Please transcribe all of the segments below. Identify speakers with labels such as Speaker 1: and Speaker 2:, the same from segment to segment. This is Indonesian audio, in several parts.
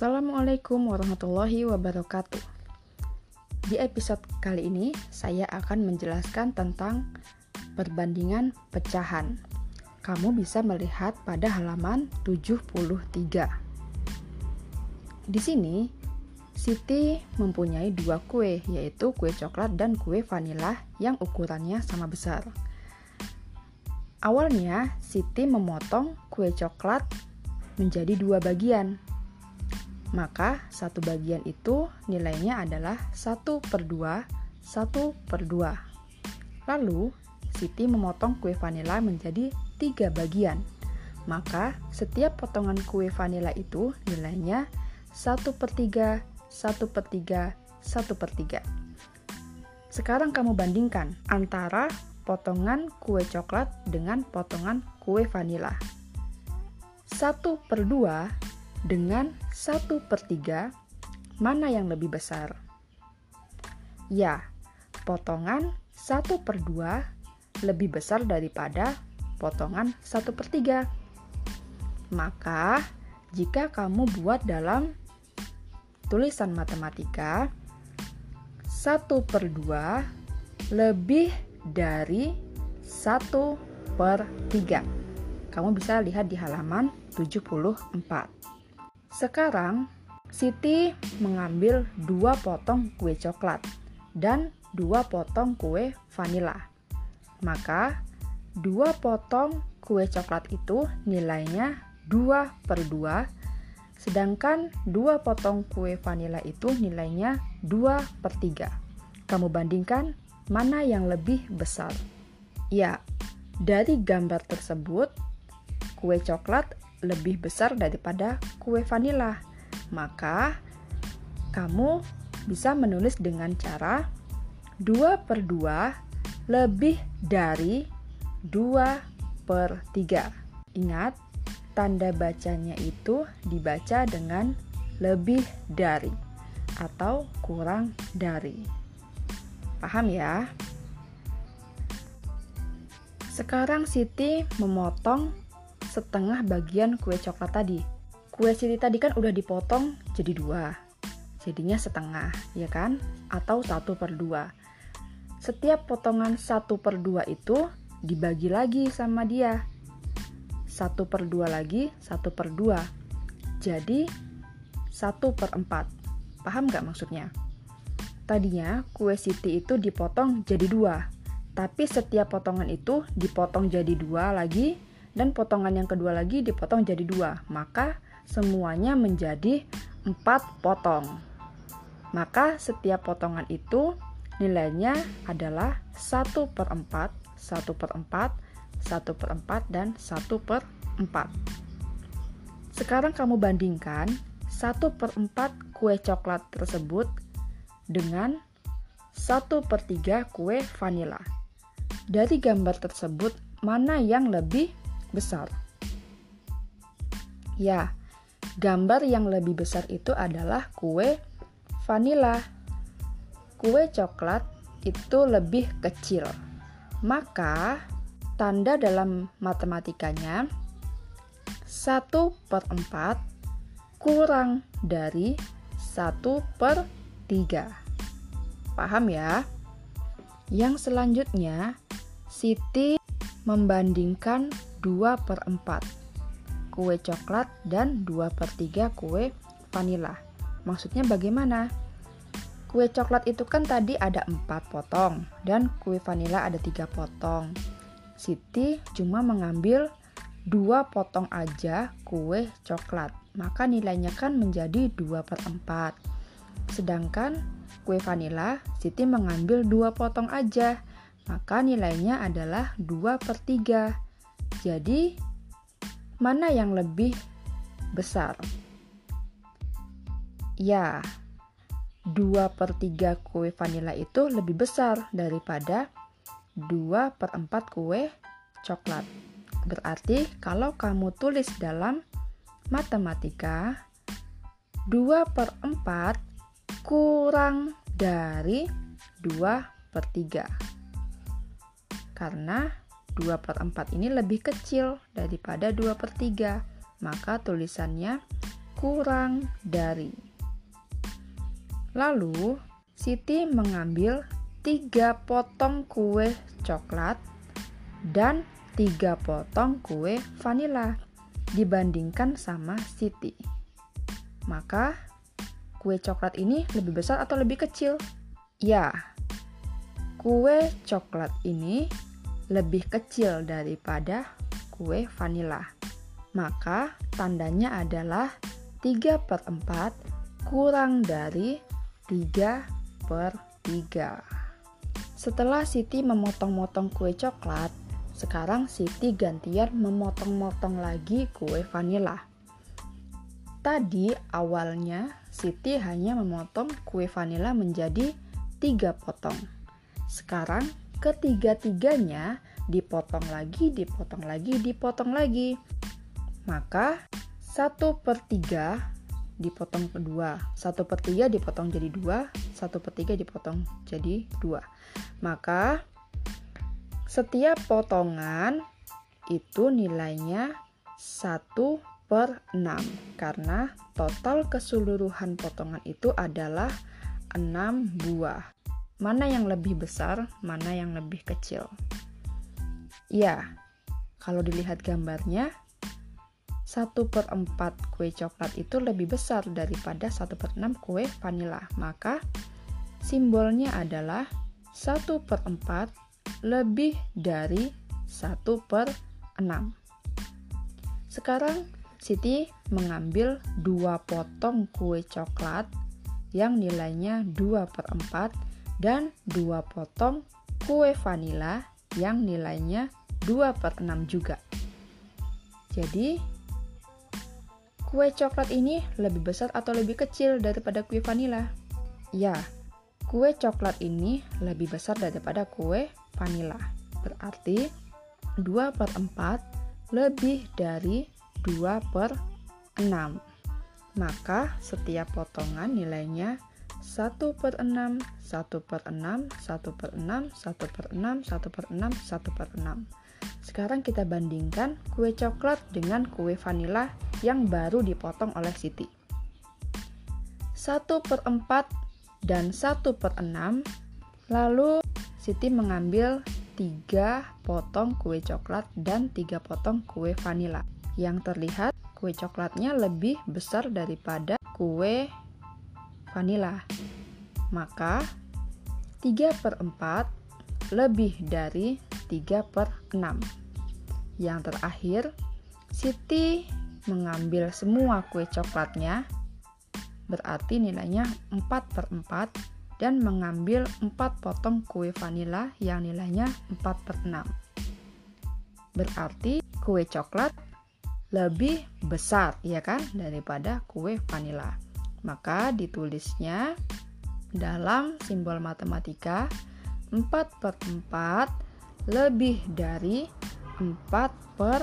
Speaker 1: Assalamualaikum warahmatullahi wabarakatuh. Di episode kali ini, saya akan menjelaskan tentang perbandingan pecahan. Kamu bisa melihat pada halaman 73. Di sini, Siti mempunyai dua kue, yaitu kue coklat dan kue vanila yang ukurannya sama besar. Awalnya, Siti memotong kue coklat menjadi dua bagian. Maka satu bagian itu nilainya adalah 1 per 2, 1 per 2. Lalu, Siti memotong kue vanila menjadi tiga bagian. Maka setiap potongan kue vanila itu nilainya 1 per 3, 1 per 3, 1 per 3. Sekarang kamu bandingkan antara potongan kue coklat dengan potongan kue vanila. 1 per 2 dengan 1 per 3, mana yang lebih besar? Ya, potongan 1 per 2 lebih besar daripada potongan 1 per 3. Maka, jika kamu buat dalam tulisan matematika, 1 per 2 lebih dari 1 per 3. Kamu bisa lihat di halaman 74. Sekarang, Siti mengambil dua potong kue coklat dan dua potong kue vanila. Maka, dua potong kue coklat itu nilainya 2 per 2, sedangkan dua potong kue vanila itu nilainya 2 per 3. Kamu bandingkan mana yang lebih besar? Ya, dari gambar tersebut, kue coklat lebih besar daripada kue vanila. Maka, kamu bisa menulis dengan cara 2 per 2 lebih dari 2 per 3. Ingat, tanda bacanya itu dibaca dengan lebih dari atau kurang dari. Paham ya? Sekarang Siti memotong setengah bagian kue coklat tadi. Kue Siti tadi kan udah dipotong jadi dua. Jadinya setengah, ya kan? Atau satu per dua. Setiap potongan satu per dua itu dibagi lagi sama dia. Satu per dua lagi, satu per dua. Jadi, satu per empat. Paham gak maksudnya? Tadinya kue Siti itu dipotong jadi dua, tapi setiap potongan itu dipotong jadi dua lagi dan potongan yang kedua lagi dipotong jadi dua, maka semuanya menjadi empat potong. Maka setiap potongan itu nilainya adalah 1 per 4, 1 per 4, 1 per 4, dan 1 per 4. Sekarang kamu bandingkan 1 per 4 kue coklat tersebut dengan 1 per 3 kue vanila. Dari gambar tersebut, mana yang lebih besar? Ya, gambar yang lebih besar itu adalah kue vanila. Kue coklat itu lebih kecil. Maka, tanda dalam matematikanya 1 per 4 kurang dari 1 per 3. Paham ya? Yang selanjutnya, Siti membandingkan 2 per 4 kue coklat dan 2 per 3 kue vanila. Maksudnya bagaimana? Kue coklat itu kan tadi ada 4 potong dan kue vanila ada 3 potong. Siti cuma mengambil 2 potong aja kue coklat. Maka nilainya kan menjadi 2 per 4. Sedangkan kue vanila, Siti mengambil dua potong aja, maka nilainya adalah 2 per 3. Jadi, mana yang lebih besar? Ya, 2 per 3 kue vanila itu lebih besar daripada 2 per 4 kue coklat. Berarti kalau kamu tulis dalam matematika, 2 per 4 kurang dari 2 per 3 karena 2 per 4 ini lebih kecil daripada 2 per 3 maka tulisannya kurang dari. Lalu, Siti mengambil tiga potong kue coklat dan tiga potong kue vanila dibandingkan sama Siti. Maka, kue coklat ini lebih besar atau lebih kecil? Ya, kue coklat ini lebih kecil daripada kue vanila. Maka tandanya adalah 3 per 4 kurang dari 3 per 3. Setelah Siti memotong-motong kue coklat, sekarang Siti gantian memotong-motong lagi kue vanila. Tadi awalnya Siti hanya memotong kue vanila menjadi tiga potong. Sekarang ketiga-tiganya dipotong lagi, dipotong lagi, dipotong lagi. Maka satu per tiga dipotong kedua, satu per tiga dipotong jadi dua, satu per tiga dipotong jadi dua. Maka setiap potongan itu nilainya satu per 6 karena total keseluruhan potongan itu adalah 6 buah. Mana yang lebih besar, mana yang lebih kecil? Ya, kalau dilihat gambarnya, 1 per 4 kue coklat itu lebih besar daripada 1 per 6 kue vanila. Maka, simbolnya adalah 1 per 4 lebih dari 1 per 6. Sekarang, Siti mengambil dua potong kue coklat yang nilainya 2 per 4 dan 2 potong kue vanila yang nilainya 2 per 6 juga. Jadi, kue coklat ini lebih besar atau lebih kecil daripada kue vanila? Ya, kue coklat ini lebih besar daripada kue vanila. Berarti 2 per 4 lebih dari 2 per 6. Maka setiap potongan nilainya 1 per 6, 1 per 6, 1 per 6, 1 per 6, 1 per 6, 1 per 6. Sekarang kita bandingkan kue coklat dengan kue vanila yang baru dipotong oleh Siti. 1 per 4 dan 1 per 6, lalu Siti mengambil 3 potong kue coklat dan 3 potong kue vanila. Yang terlihat kue coklatnya lebih besar daripada kue vanila. Maka 3 per 4 lebih dari 3 per 6. Yang terakhir, Siti mengambil semua kue coklatnya, berarti nilainya 4 per 4, dan mengambil 4 potong kue vanila yang nilainya 4 per 6. Berarti kue coklat lebih besar, ya kan, daripada kue vanila. Maka ditulisnya dalam simbol matematika 4 per 4 lebih dari 4 per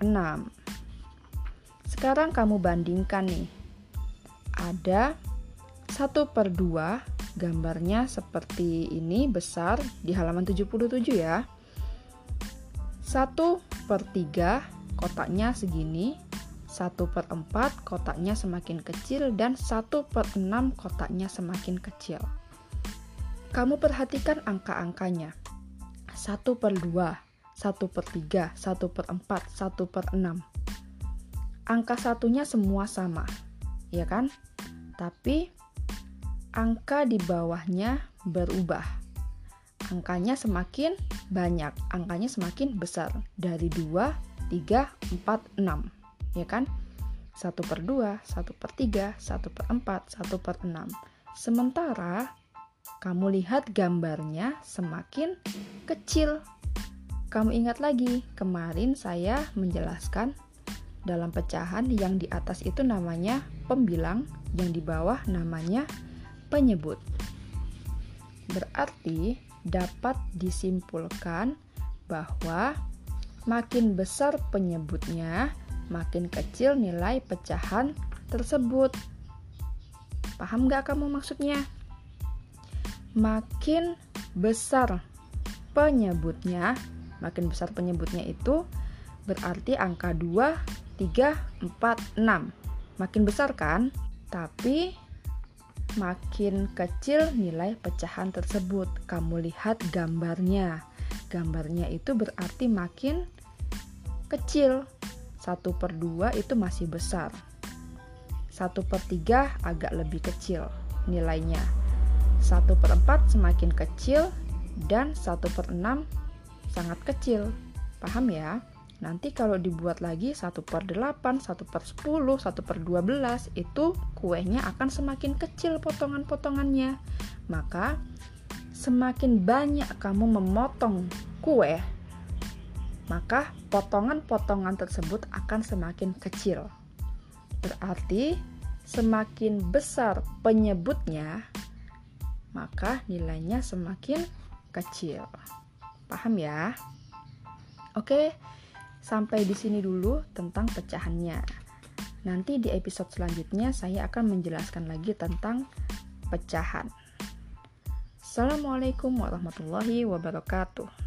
Speaker 1: 6. Sekarang kamu bandingkan nih. Ada 1 per 2 gambarnya seperti ini besar di halaman 77 ya. 1 per 3 kotaknya segini 1 per 4 kotaknya semakin kecil dan 1 per 6 kotaknya semakin kecil. Kamu perhatikan angka-angkanya. 1 per 2, 1 per 3, 1 per 4, 1 per 6. Angka satunya semua sama, ya kan? Tapi angka di bawahnya berubah. Angkanya semakin banyak, angkanya semakin besar dari 2, 3, 4, 6 ya kan? 1 per 2, 1 per 3, 1 per 4, 1 per 6. Sementara kamu lihat gambarnya semakin kecil. Kamu ingat lagi, kemarin saya menjelaskan dalam pecahan yang di atas itu namanya pembilang, yang di bawah namanya penyebut. Berarti dapat disimpulkan bahwa makin besar penyebutnya, makin kecil nilai pecahan tersebut. Paham gak kamu maksudnya? Makin besar penyebutnya, makin besar penyebutnya itu berarti angka 2, 3, 4, 6. Makin besar kan? Tapi makin kecil nilai pecahan tersebut. Kamu lihat gambarnya. Gambarnya itu berarti makin kecil. 1 per 2 itu masih besar. 1 per 3 agak lebih kecil nilainya. 1 per 4 semakin kecil dan 1 per 6 sangat kecil. Paham ya? Nanti kalau dibuat lagi 1 per 8, 1 per 10, 1 per 12 itu kuenya akan semakin kecil potongan-potongannya. Maka semakin banyak kamu memotong kue, maka potongan-potongan tersebut akan semakin kecil. Berarti semakin besar penyebutnya, maka nilainya semakin kecil. Paham ya? Oke, Sampai di sini dulu tentang pecahannya. Nanti di episode selanjutnya saya akan menjelaskan lagi tentang pecahan. Assalamualaikum warahmatullahi wabarakatuh.